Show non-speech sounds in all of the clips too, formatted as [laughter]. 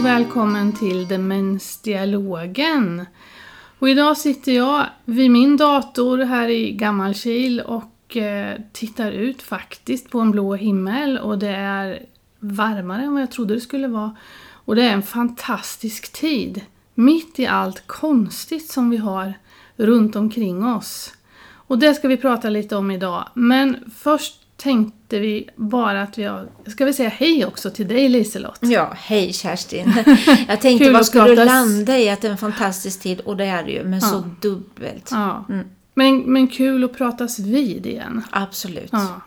och välkommen till Demensdialogen. Och idag sitter jag vid min dator här i Gammalkil och eh, tittar ut faktiskt på en blå himmel och det är varmare än vad jag trodde det skulle vara. Och det är en fantastisk tid, mitt i allt konstigt som vi har runt omkring oss. Och det ska vi prata lite om idag. Men först tänkte vi bara att vi. Ska vi säga hej också till dig Liselott? Ja, hej Kerstin. [laughs] Jag tänkte vad skulle du landa i att det är en fantastisk tid och det är det ju, men ja. så dubbelt. Ja. Mm. Men, men kul att pratas vid igen. Absolut. Ja.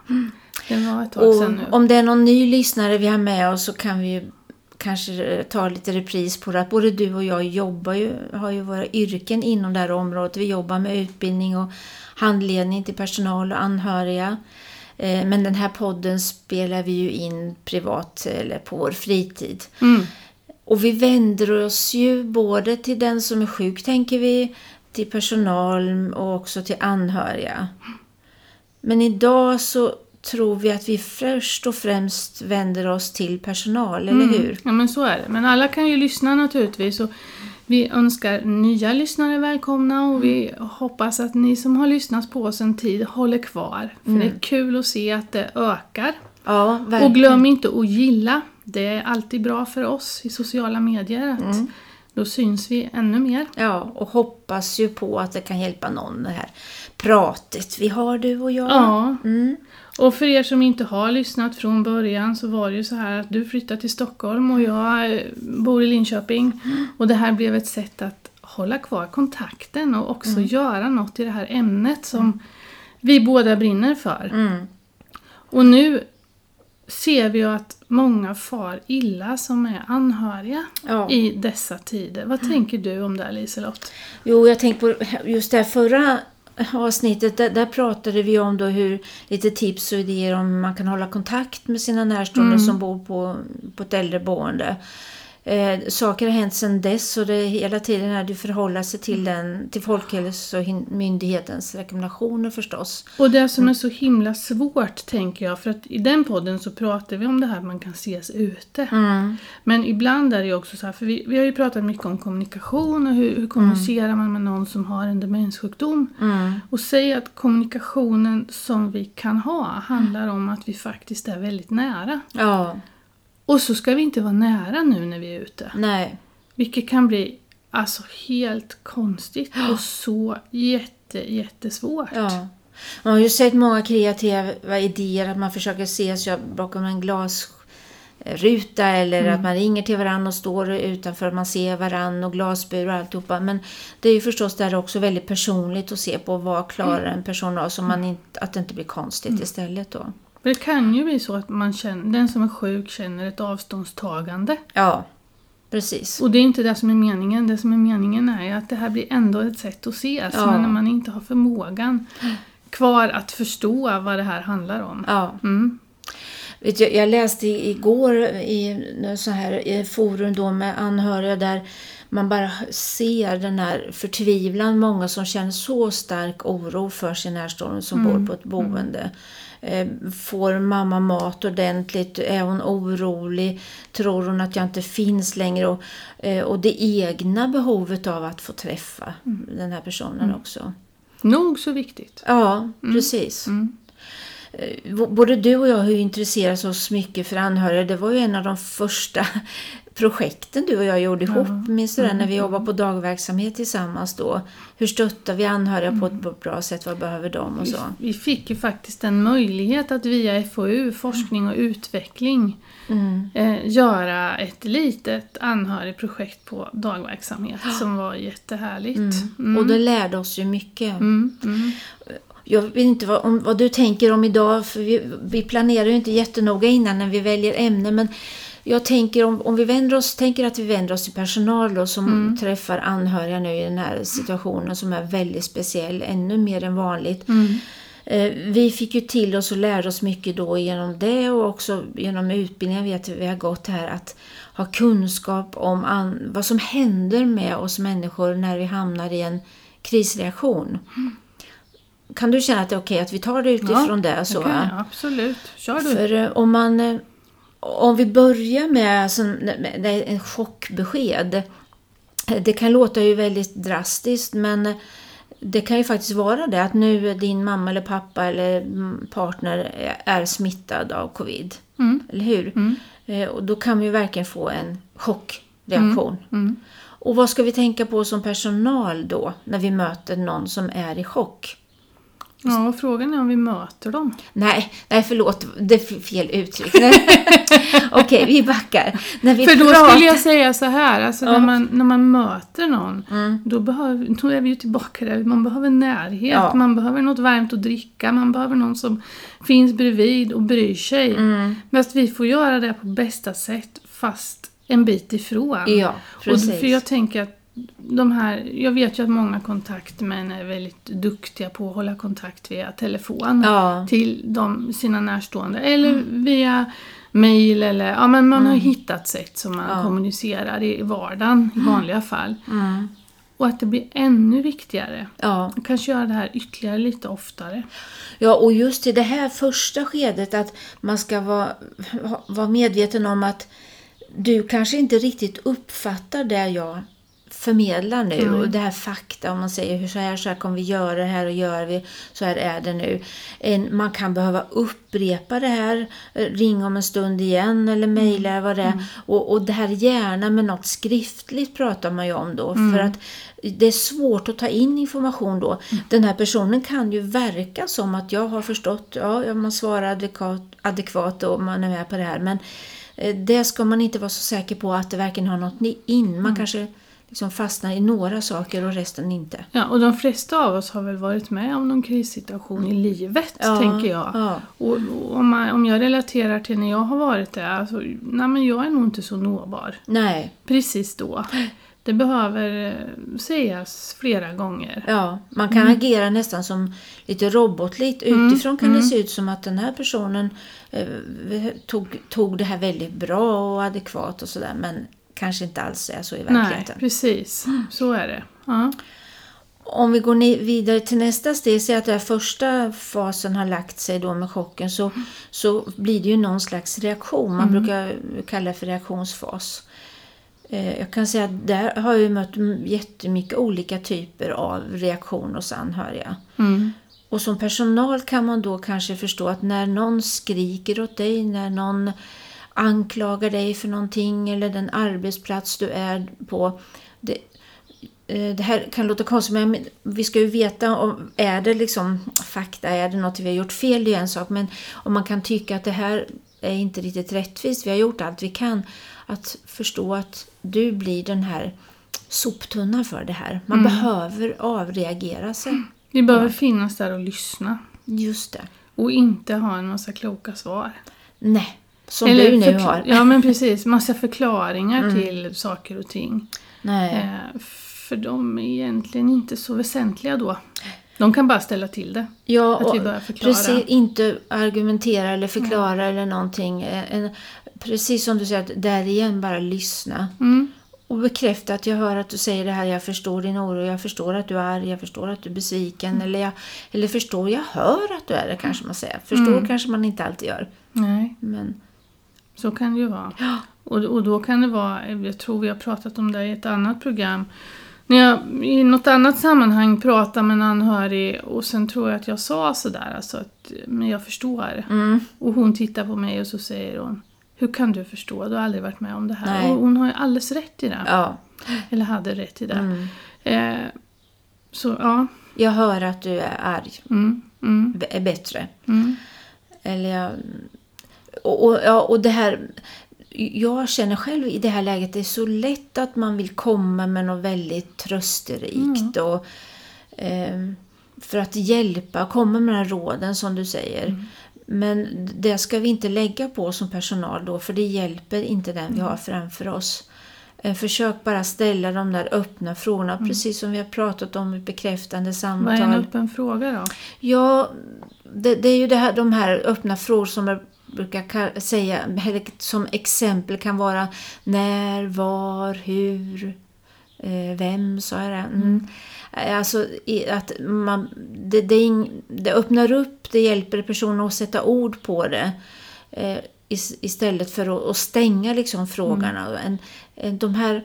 Det var ett tag och sedan nu. Om det är någon ny lyssnare vi har med oss så kan vi ju kanske ta lite repris på det. Att både du och jag jobbar ju, har ju våra yrken inom det här området. Vi jobbar med utbildning och handledning till personal och anhöriga. Eh, men den här podden spelar vi ju in privat eller på vår fritid. Mm. Och vi vänder oss ju både till den som är sjuk, tänker vi, till personal och också till anhöriga. Men idag så tror vi att vi först och främst vänder oss till personal, eller mm. hur? Ja, men så är det. Men alla kan ju lyssna naturligtvis. Och vi önskar nya lyssnare välkomna och vi hoppas att ni som har lyssnat på oss en tid håller kvar. För mm. det är kul att se att det ökar. Ja, och glöm inte att gilla. Det är alltid bra för oss i sociala medier. Att mm. Då syns vi ännu mer. Ja, och hoppas ju på att det kan hjälpa någon det här pratet vi har du och jag. Ja. Mm. Och för er som inte har lyssnat från början så var det ju så här att du flyttade till Stockholm och jag eh, bor i Linköping. Och det här blev ett sätt att hålla kvar kontakten och också mm. göra något i det här ämnet som mm. vi båda brinner för. Mm. Och nu ser vi ju att många far illa som är anhöriga ja. i dessa tider. Vad tänker du om det Liselott? Jo, jag tänker på just det förra avsnittet, där, där, pratade vi om då hur lite tips och idéer om hur man kan hålla kontakt med sina närstående mm. som bor på, på ett äldreboende. Eh, saker har hänt sedan dess och det hela tiden är det förhålla sig till, den, till Folkhälsomyndighetens rekommendationer förstås. Och det som är så himla svårt tänker jag, för att i den podden så pratar vi om det här att man kan ses ute. Mm. Men ibland är det också så här, för vi, vi har ju pratat mycket om kommunikation och hur, hur kommunicerar mm. man med någon som har en demenssjukdom. Mm. Och säg att kommunikationen som vi kan ha handlar om att vi faktiskt är väldigt nära. Ja. Och så ska vi inte vara nära nu när vi är ute. Nej. Vilket kan bli alltså helt konstigt och så jätte, jättesvårt. Ja. Man har ju sett många kreativa idéer att man försöker ses bakom en glasruta eller mm. att man ringer till varandra och står utanför man ser varandra och glasbur och alltihopa. Men det är ju förstås där också väldigt personligt att se på vad klarar en person av så man inte, att det inte blir konstigt mm. istället då. Det kan ju bli så att man känner, den som är sjuk känner ett avståndstagande. Ja, precis. Och det är inte det som är meningen. Det som är meningen är att det här blir ändå ett sätt att ses. Ja. Men när man inte har förmågan kvar att förstå vad det här handlar om. Ja. Mm. Jag läste igår i så här i forum då med anhöriga där man bara ser den här förtvivlan. Många som känner så stark oro för sin närstående som mm. bor på ett boende. Mm. Eh, får mamma mat ordentligt? Är hon orolig? Tror hon att jag inte finns längre? Och, eh, och det egna behovet av att få träffa mm. den här personen mm. också. Nog så viktigt. Ja, mm. precis. Mm. Eh, både du och jag har ju intresserat oss mycket för anhöriga. Det var ju en av de första projekten du och jag gjorde ihop. Mm. Minns du det? När vi mm. jobbade på dagverksamhet tillsammans då. Hur stöttar vi anhöriga mm. på ett bra sätt? Vad behöver de och så? Vi, vi fick ju faktiskt en möjlighet att via FoU, forskning och utveckling, mm. eh, göra ett litet anhörigprojekt på dagverksamhet [gasps] som var jättehärligt. Mm. Mm. Och det lärde oss ju mycket. Mm. Jag vet inte vad, om, vad, du tänker om idag, för vi, vi planerar ju inte jättenoga innan när vi väljer ämne, men jag tänker om, om vi vänder oss, tänker att vi vänder oss till personal då, som mm. träffar anhöriga nu i den här situationen som är väldigt speciell, ännu mer än vanligt. Mm. Eh, vi fick ju till oss och lärde oss mycket då genom det och också genom utbildningen vet vi har gått här att ha kunskap om an, vad som händer med oss människor när vi hamnar i en krisreaktion. Mm. Kan du känna att det är okej att vi tar det utifrån ja, det? Så, det kan jag, absolut. Kör du. För eh, om man eh, om vi börjar med, med en chockbesked. Det kan låta ju väldigt drastiskt men det kan ju faktiskt vara det att nu är din mamma eller pappa eller mm, partner är smittad av covid. Mm. Eller hur? Mm. Eh, Och då kan vi ju verkligen få en chockreaktion. Mm. Och vad ska vi tänka på som personal då när vi möter någon som är i chock? Ja, och frågan är om vi möter dem. Nej, nej förlåt, det är fel uttryck. [laughs] Okej, vi backar. När vi För då pratar- skulle jag säga så här, alltså Ja. när, man, när man möter någon, Mm. då, behöver, då är vi ju tillbaka där, man behöver närhet, Ja. man behöver något varmt att dricka, man behöver någon som finns bredvid och bryr sig. Mm. Men att vi får göra det på bästa sätt, fast en bit ifrån. Ja, och precis. för jag tänker att de här, jag vet ju att många kontaktmän är väldigt duktiga på att hålla kontakt via telefon Ja, till de, sina närstående. Eller via mail eller, ja men man har hittat sätt som man Ja. kommunicerar i vardagen i vanliga fall. mm. Och att det blir ännu viktigare. ja. Man kanske göra det här ytterligare lite oftare. Ja, och just i det här första skedet att man ska vara, vara medveten om att du kanske inte riktigt uppfattar det jag förmedlar nu. Nej. Och det här fakta, om man säger hur så här, så här kommer vi göra det här och gör vi, så här är det nu. En, man kan behöva upprepa det här, eh, ring om en stund igen eller mejla vad det är. Och, och det här gärna med något skriftligt pratar man ju om då. För att det är svårt att ta in information då. Den här personen kan ju verka som att jag har förstått, ja, man svarar adekvat, adekvat och man är med på det här. Men eh, det ska man inte vara så säker på att det verkligen har något ni- in. Man kanske liksom fastnar i några saker och resten inte. Ja, och de flesta av oss har väl varit med om någon krissituation i livet, Ja, tänker jag. ja. Och, och om, man, om jag relaterar till när jag har varit där, alltså, nej men jag är nog inte så nåbar. Nej, Precis då. Det behöver eh, sägas flera gånger. ja, man kan agera nästan som lite robotligt. Utifrån kan det se ut som att den här personen eh, tog, tog det här väldigt bra och adekvat och sådär. Men kanske inte alls är så i Nej, verkligheten. precis. Så är det. Ja. Om vi går vidare till nästa steg, säg att den första fasen har lagt sig då med chocken, så, så blir det ju någon slags reaktion. Man brukar kalla det för reaktionsfas. Eh, Jag kan säga att där har jag mött jättemycket olika typer av reaktioner hos anhöriga. Mm. Och som personal kan man då kanske förstå att när någon skriker åt dig, när någon anklagar dig för någonting eller den arbetsplats du är på. Det, eh, det här kan låta konstigt men vi ska ju veta om är det liksom fakta, är det något vi har gjort fel, det är en sak. Men om man kan tycka att det här är inte riktigt rättvist, vi har gjort allt vi kan. Att förstå att du blir den här soptunnan för det här. Man behöver avreagera sig. Vi behöver finnas där och lyssna. Just det. Och inte ha en massa kloka svar. Nej, som Eller du nu har. Ja, men precis. Massa förklaringar till saker och ting. Nej. Eh, för de är egentligen inte så väsentliga då. De kan bara ställa till det. Ja, att vi börjar förklara. precis, inte argumentera eller förklara eller någonting. Eh, En, precis som du säger, att där igen bara lyssna. Mm. Och bekräfta att jag hör att du säger det här, jag förstår din oro, jag förstår att du är arg, jag förstår att du är besviken. Eller, jag, eller förstår, jag hör att du är det kanske man säger. Förstår Mm. kanske man inte alltid gör. Nej, Men så kan det ju vara. Och, och då kan det vara, jag tror vi har pratat om det i ett annat program. När jag i något annat sammanhang pratade med en anhörig och sen tror jag att jag sa sådär, alltså att men jag förstår. mm, Och hon tittar på mig och så säger hon Hur kan du förstå? Du har aldrig varit med om det här. Nej. Och hon har ju alldeles rätt i det. ja. Eller hade rätt i det. Mm. Eh, så ja. Jag hör att du är arg, Mm, mm, är bättre. mm, Eller jag, och, och, ja, och det här, jag känner själv i det här läget, det är så lätt att man vill komma med något väldigt trösterikt. Och, ehm, för att hjälpa, komma med de här råden som du säger. Men det ska vi inte lägga på som personal då, för det hjälper inte den vi har framför oss. Eh, Försök bara ställa de där öppna frågorna, precis som vi har pratat om i bekräftande Vad samtal. är en öppen fråga då? Ja, det, det är ju det här, de här öppna frågor som jag brukar ka- säga, eller som exempel kan vara när, var, hur, eh, vem, sa jag det? Mm. Alltså i- att man, det, det, är det öppnar upp, det hjälper personen att sätta ord på det. Eh, is- istället för att, stänga liksom frågorna. En, de här,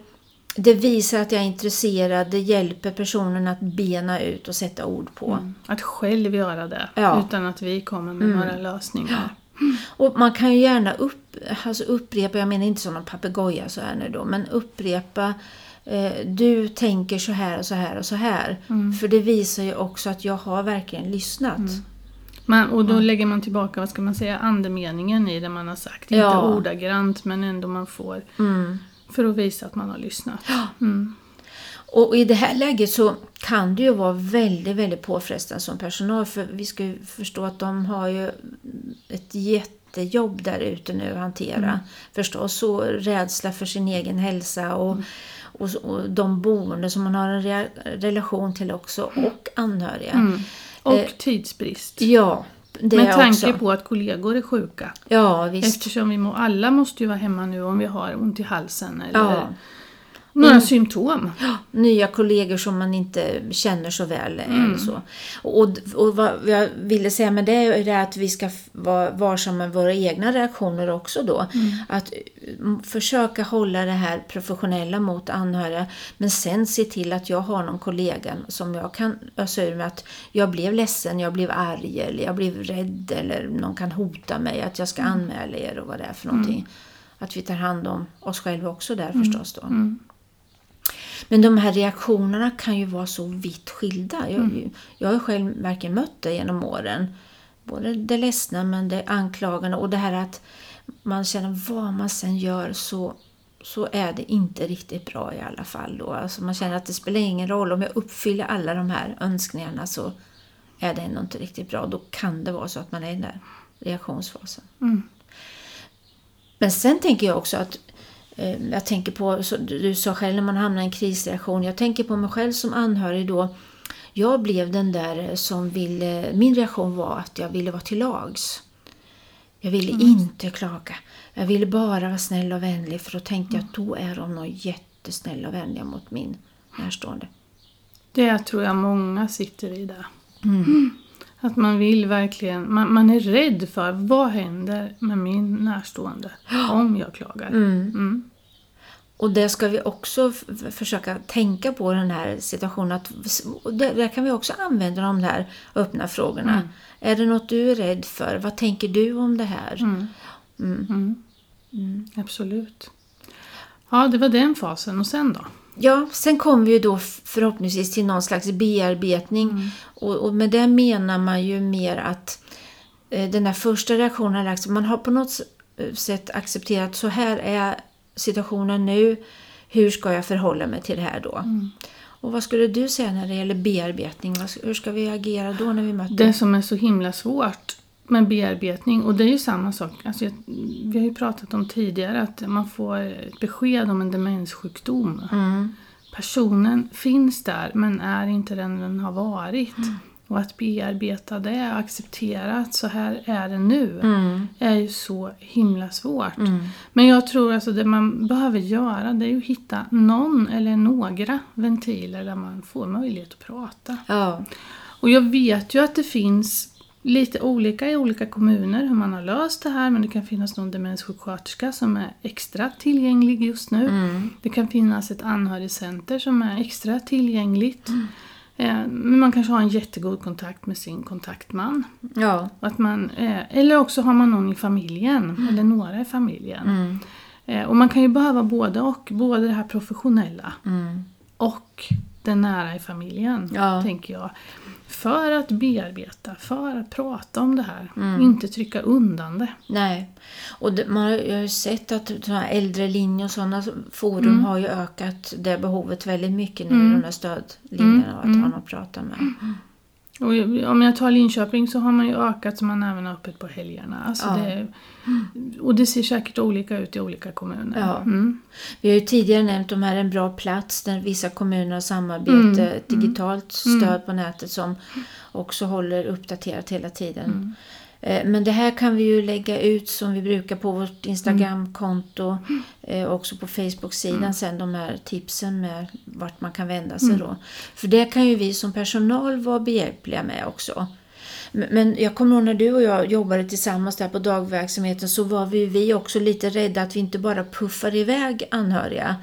det visar att jag är intresserad, det hjälper personen att bena ut och sätta ord på. Att själv göra det, Ja. utan att vi kommer med några lösningar. Och man kan ju gärna upp, alltså upprepa, jag menar inte som en papegoja så här nu då, men upprepa eh, du tänker så här och så här och så här. För det visar ju också att jag har verkligen lyssnat. Man, och då lägger man tillbaka, vad ska man säga, andemeningen i det man har sagt. Ja. Inte ordagrant, men ändå man får. Mm. För att visa att man har lyssnat. Mm. Och i det här läget så kan det ju vara väldigt, väldigt påfrestande som personal. För vi ska ju förstå att de har ju ett jättejobb där ute nu att hantera. Förstås så rädsla för sin egen hälsa och, och, och de boende som man har en re, relation till också och anhöriga. Mm. Och Eh, tidsbrist. Ja, det Med tanke också. på att kollegor är sjuka. Ja, visst. Eftersom vi må, alla måste ju vara hemma nu om vi har ont i halsen eller Ja. Några symptom. nya kollegor som man inte känner så väl. Mm. Eller så. Och, och vad jag ville säga med det är det att vi ska vara varsamma med våra egna reaktioner också då. Mm. Att mm, försöka hålla det här professionella mot anhöriga men sen se till att jag har någon kollega som jag kan ösa ur med att jag blev ledsen, jag blev arg eller jag blev rädd eller någon kan hota mig att jag ska Mm. anmäla er och vad det är för någonting. Att vi tar hand om oss själva också där Mm. förstås då. Men de här reaktionerna kan ju vara så vitt skilda. Jag, jag har själv verkligen mött det genom åren. Både det ledsna men det anklagande och det här att man känner vad man sen gör så, så är det inte riktigt bra i alla fall. Då. Alltså man känner att det spelar ingen roll om jag uppfyller alla de här önskningarna så är det ändå inte riktigt bra. Då kan det vara så att man är i den där reaktionsfasen. Mm. Men sen tänker jag också att jag tänker på, du sa själv när man hamnar i en krisreaktion, jag tänker på mig själv som anhörig då. Jag blev den där som ville, min reaktion var att jag ville vara till lags. Jag ville inte klaga. Jag ville bara vara snäll och vänlig för då tänkte jag att då är de nog jättesnälla och vänliga mot min närstående. Det tror jag många sitter i där. Att man vill verkligen, man, man är rädd för vad händer med min närstående om jag klagar. Mm. Och det ska vi också försöka tänka på den här situationen. Att, där, där kan vi också använda de här öppna frågorna. Är det något du är rädd för? Vad tänker du om det här? Mm. Absolut. Ja, det var den fasen. Och sen då? Ja, sen kommer vi ju då förhoppningsvis till någon slags bearbetning. Och, och med det menar man ju mer att eh, den där första reaktionen man har på något sätt accepterat så här är situationen nu, hur ska jag förhålla mig till det här då? Och vad skulle du säga när det gäller bearbetning? Hur ska vi agera då när vi möter Det som är så himla svårt med bearbetning, och det är ju samma sak, alltså jag, vi har ju pratat om tidigare att man får ett besked om en demenssjukdom. Mm. Personen finns där men är inte den den har varit. Och att bearbeta det och acceptera att så här är det nu Mm. är ju så himla svårt. Men jag tror alltså det man behöver göra det är ju att hitta någon eller några ventiler där man får möjlighet att prata. Ja, Och jag vet ju att det finns lite olika i olika kommuner hur man har löst det här men det kan finnas någon demenssjuksköterska som är extra tillgänglig just nu. Det kan finnas ett anhörigcenter som är extra tillgängligt. Eh, Men man kanske har en jättegod kontakt med sin kontaktman. ja, Att man, eh, eller också har man någon i familjen, eller några i familjen. Eh, Och man kan ju behöva både och, både det här professionella mm. och det nära i familjen, Ja. tänker jag. För att bearbeta, för att prata om det här. Mm. Inte trycka undan det. nej. Och det, man har jag har ju sett att äldre linjer och sådana forum har ju ökat det behovet väldigt mycket nu, de där stödlinjerna och att ha någon att prata med. Och om jag tar Linköping så har man ju ökat så man även har öppet på helgerna. Alltså Ja. det, och det ser säkert olika ut i olika kommuner. Ja. Mm. Vi har ju tidigare nämnt de här en bra plats där vissa kommuner har samarbete, ett digitalt stöd på nätet som också håller uppdaterat hela tiden. Eh, Men det här kan vi ju lägga ut som vi brukar på vårt Instagramkonto eh, och också på Facebook-sidan sen de här tipsen med vart man kan vända sig då. För det kan ju vi som personal vara behjälpliga med också. Men jag kommer ihåg när du och jag jobbade tillsammans där på dagverksamheten så var vi, vi också lite rädda att vi inte bara puffar iväg anhöriga.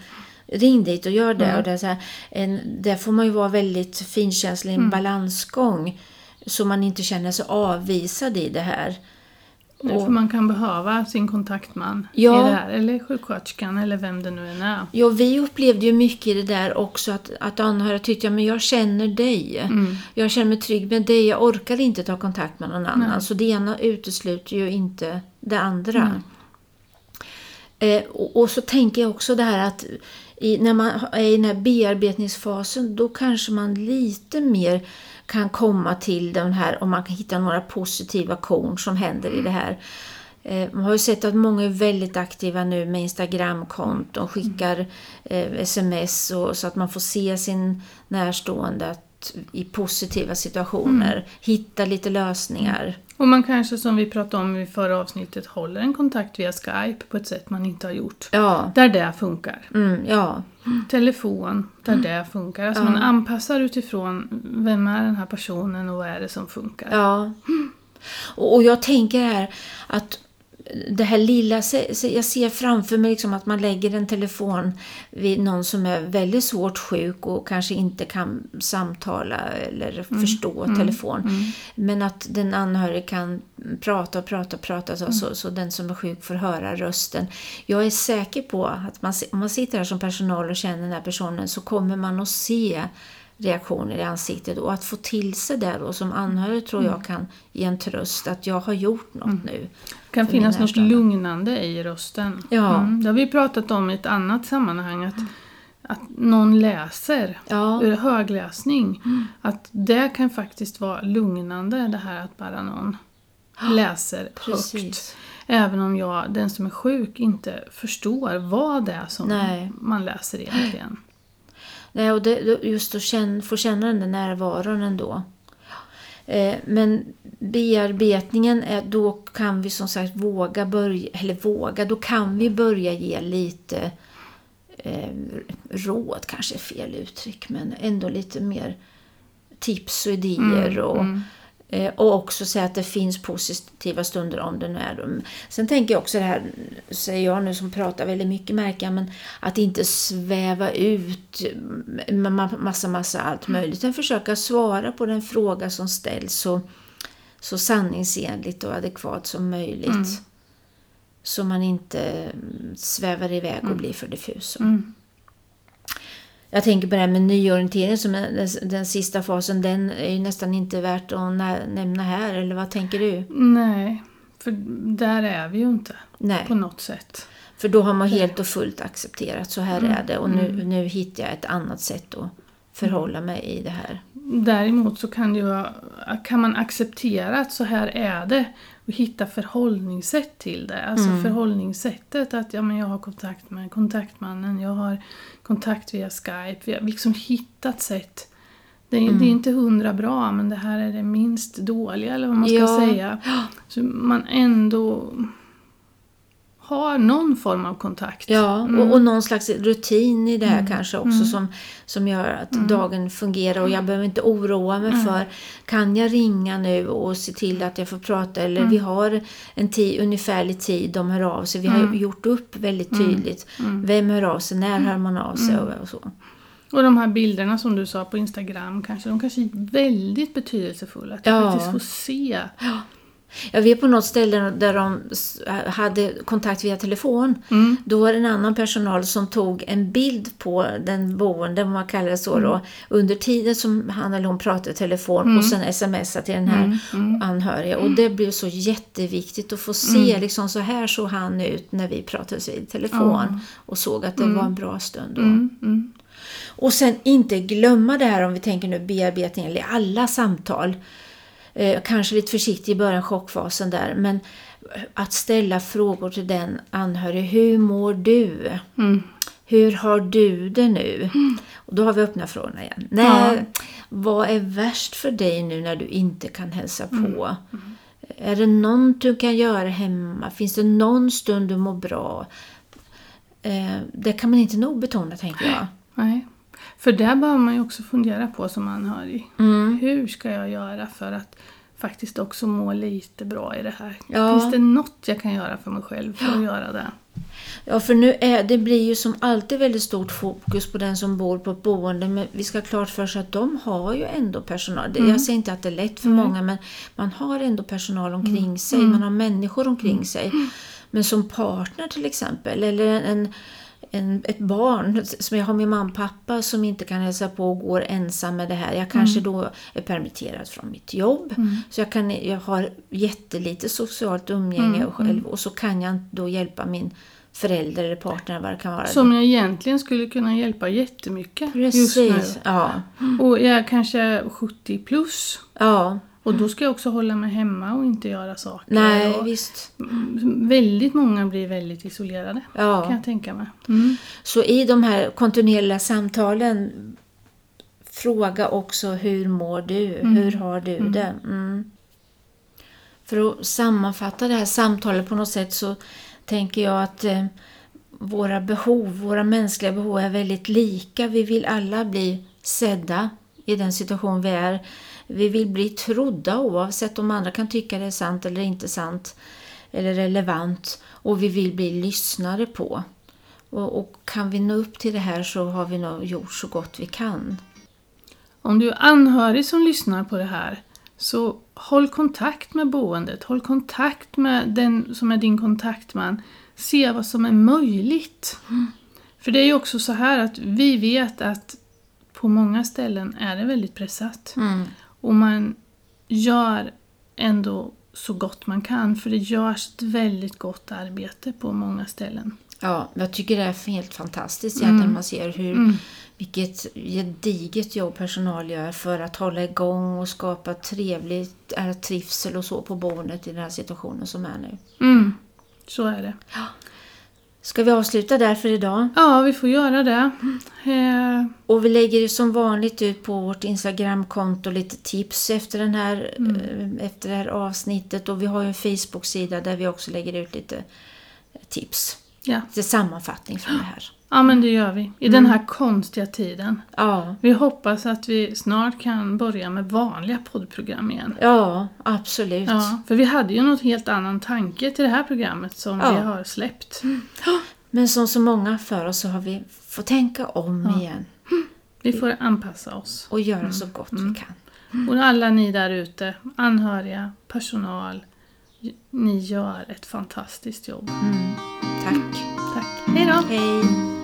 Ring dit och gör det. Mm. Och det så här, en, där får man ju vara väldigt finkänslig en balansgång. Så man inte känner sig avvisad i det här. Nej, För man kan behöva sin kontaktman Ja. i det här, eller sjuksköterskan eller vem det nu än är. Ja, vi upplevde ju mycket i det där också att, att anhöriga tyckte, ja men jag känner dig. Mm. Jag känner mig trygg med dig, jag orkar inte ta kontakt med någon annan. Nej. Så det ena utesluter ju inte det andra. Eh, och, och så tänker jag också det här att i, när man är i den här bearbetningsfasen då kanske man lite mer kan komma till den här, om man kan hitta några positiva korn som händer i det här. Eh, Man har ju sett att många är väldigt aktiva nu med Instagramkonton, skickar eh, sms och, så att man får se sin närstående att, i positiva situationer, hitta lite lösningar. Och man kanske, som vi pratade om i förra avsnittet, håller en kontakt via Skype på ett sätt man inte har gjort. Ja, Där det funkar. mm, ja, Telefon, där det funkar. Alltså Ja. man anpassar utifrån vem är den här personen och vad är det som funkar. ja. Och, och jag tänker här att det här lilla, jag ser framför mig liksom att man lägger en telefon vid någon som är väldigt svårt sjuk och kanske inte kan samtala eller förstå telefon. Men att den anhörige kan prata och prata och prata så, så, så den som är sjuk får höra rösten. Jag är säker på att man, om man sitter här som personal och känner den här personen så kommer man att se reaktioner i ansiktet och att få till sig det då som anhörig tror jag kan ge en tröst att jag har gjort något nu. Det kan finnas något lugnande i rösten. Ja. Mm, det har vi pratat om i ett annat sammanhang. Att, att någon läser Ja. högläsning. Att det kan faktiskt vara lugnande det här att bara någon läser högt. Även om jag, den som är sjuk, inte förstår vad det är som Nej. man läser egentligen. Nej, och det, just att känna, få känna den där närvaron ändå. Eh, men bearbetningen, är, då kan vi som sagt våga börja, eller våga, då kan vi börja ge lite eh, råd, kanske är fel uttryck, men ändå lite mer tips och idéer. och, eh, och också säga att det finns positiva stunder om det nu är dem. Sen tänker jag också det här, säger jag nu som pratar väldigt mycket märker jag, men att inte sväva ut ma- massa, massa allt möjligt. Utan försöka svara på den fråga som ställs så, så sanningsenligt och adekvat som möjligt. Så man inte mm, svävar iväg och blir för diffus. Mm. Jag tänker på det här med nyorientering som den, den sista fasen. Den är ju nästan inte värt att nä- nämna här. Eller vad tänker du? Nej, för där är vi ju inte Nej, på något sätt. för då har man helt och fullt accepterat. Så här Mm. är det och nu, nu hittar jag ett annat sätt att förhålla mig i det här. Däremot så kan, det ju, kan man acceptera att så här är det och hitta förhållningssätt till det. Alltså Mm. förhållningssättet att ja, men jag har kontakt med kontaktmannen, jag har kontakt via Skype. Vi har liksom hittat sätt. Det är, Mm. det är inte hundra bra men det här är det minst dåliga eller vad man ska Ja. säga. Så man ändå har någon form av kontakt. Ja, Mm. och, och någon slags rutin i det här kanske också som, som gör att Mm. dagen fungerar och jag behöver inte oroa mig för kan jag ringa nu och se till att jag får prata eller Mm. vi har en tid, ungefärlig tid de hör av sig. Vi har Mm. gjort upp väldigt tydligt. Vem hör av sig, när hör man av sig och, och så. Och de här bilderna som du sa på Instagram kanske, de kanske är väldigt betydelsefulla. Att Ja. faktiskt får se. Jag vet på något ställe där de hade kontakt via telefon. Mm. Då var det en annan personal som tog en bild på den boende, om man kallar det så då, under tiden som han eller hon pratade i telefon och sen smsa till den här anhöriga. Och det blev så jätteviktigt att få se, liksom så här såg han ut när vi pratades vid telefon. Och såg att det var en bra stund då. Mm, mm. Och sen inte glömma det här om vi tänker nu bearbetning eller alla samtal. Eh, kanske lite försiktig i början, chockfasen där. Men att ställa frågor till den anhöriga. Hur mår du? Mm. Hur har du det nu? Och då har vi öppnat frågorna igen. Nej, Vad är värst för dig nu när du inte kan hälsa på? Är det något du kan göra hemma? Finns det någon stund du mår bra? Eh, det kan man inte nog betona, tänker jag. Nej. För där behöver man ju också fundera på som anhörig. Mm. Hur ska jag göra för att faktiskt också må lite bra i det här. Ja. Finns det något jag kan göra för mig själv för att göra det? Ja, för nu är, det blir ju som alltid väldigt stort fokus på den som bor på ett boende. Men vi ska ha klart för sig att de har ju ändå personal. Det- Jag säger inte att det är lätt för många, men man har ändå personal omkring sig. Man har människor omkring sig. Men som partner till exempel, eller en, en, ett barn som jag har min mamma och pappa som inte kan hälsa på och går ensam med det här. Jag kanske då är permitterad från mitt jobb. Så jag, kan, jag har jättelite socialt umgänge själv och så kan jag då hjälpa min förälder eller partner vad det kan vara. Som jag egentligen skulle kunna hjälpa jättemycket just nu. Precis, ja. Och jag är kanske 70 plus. ja. Och då ska jag också hålla mig hemma och inte göra saker. Nej, och visst. väldigt många blir väldigt isolerade. Kan Ja. jag tänka mig. Mm. Så i de här kontinuerliga samtalen fråga också hur mår du? Hur har du det? Mm. För att sammanfatta det här samtalet på något sätt så tänker jag att eh, våra behov, våra mänskliga behov är väldigt lika. Vi vill alla bli sedda i den situation vi är. Vi vill bli trodda oavsett om andra kan tycka det är sant eller inte sant eller relevant. Och vi vill bli lyssnade på. Och, och kan vi nå upp till det här så har vi nog gjort så gott vi kan. Om du är anhörig som lyssnar på det här så håll kontakt med boendet. Håll kontakt med den som är din kontaktman. Se vad som är möjligt. För det är ju också så här att vi vet att på många ställen är det väldigt pressat. Mm. Och man gör ändå så gott man kan för det görs ett väldigt gott arbete på många ställen. Ja, jag tycker det är helt fantastiskt egentligen. Man ser hur, vilket gediget jobb personal gör för att hålla igång och skapa trevligt, äh, trivsel och så på boendet i den här situationen som är nu. Mm, så är det. Ska vi avsluta där för idag? Ja, vi får göra det. Eh, Och vi lägger ju som vanligt ut på vårt Instagramkonto lite tips efter, den här, eh, efter det här avsnittet. Och vi har ju en Facebook-sida där vi också lägger ut lite tips. ja. Lite sammanfattning från det här. Ja, men det gör vi. I den här konstiga tiden. Ja, Vi hoppas att vi snart kan börja med vanliga poddprogram igen. ja absolut. Ja, för vi hade ju något helt annan tanke till det här programmet som Ja. vi har släppt. Men som så många för oss så har vi fått tänka om igen Vi får anpassa oss. och göra så gott vi kan. Och alla ni där ute, anhöriga, personal, ni gör ett fantastiskt jobb. Mm. Tack. Tack. Hej då! Hej.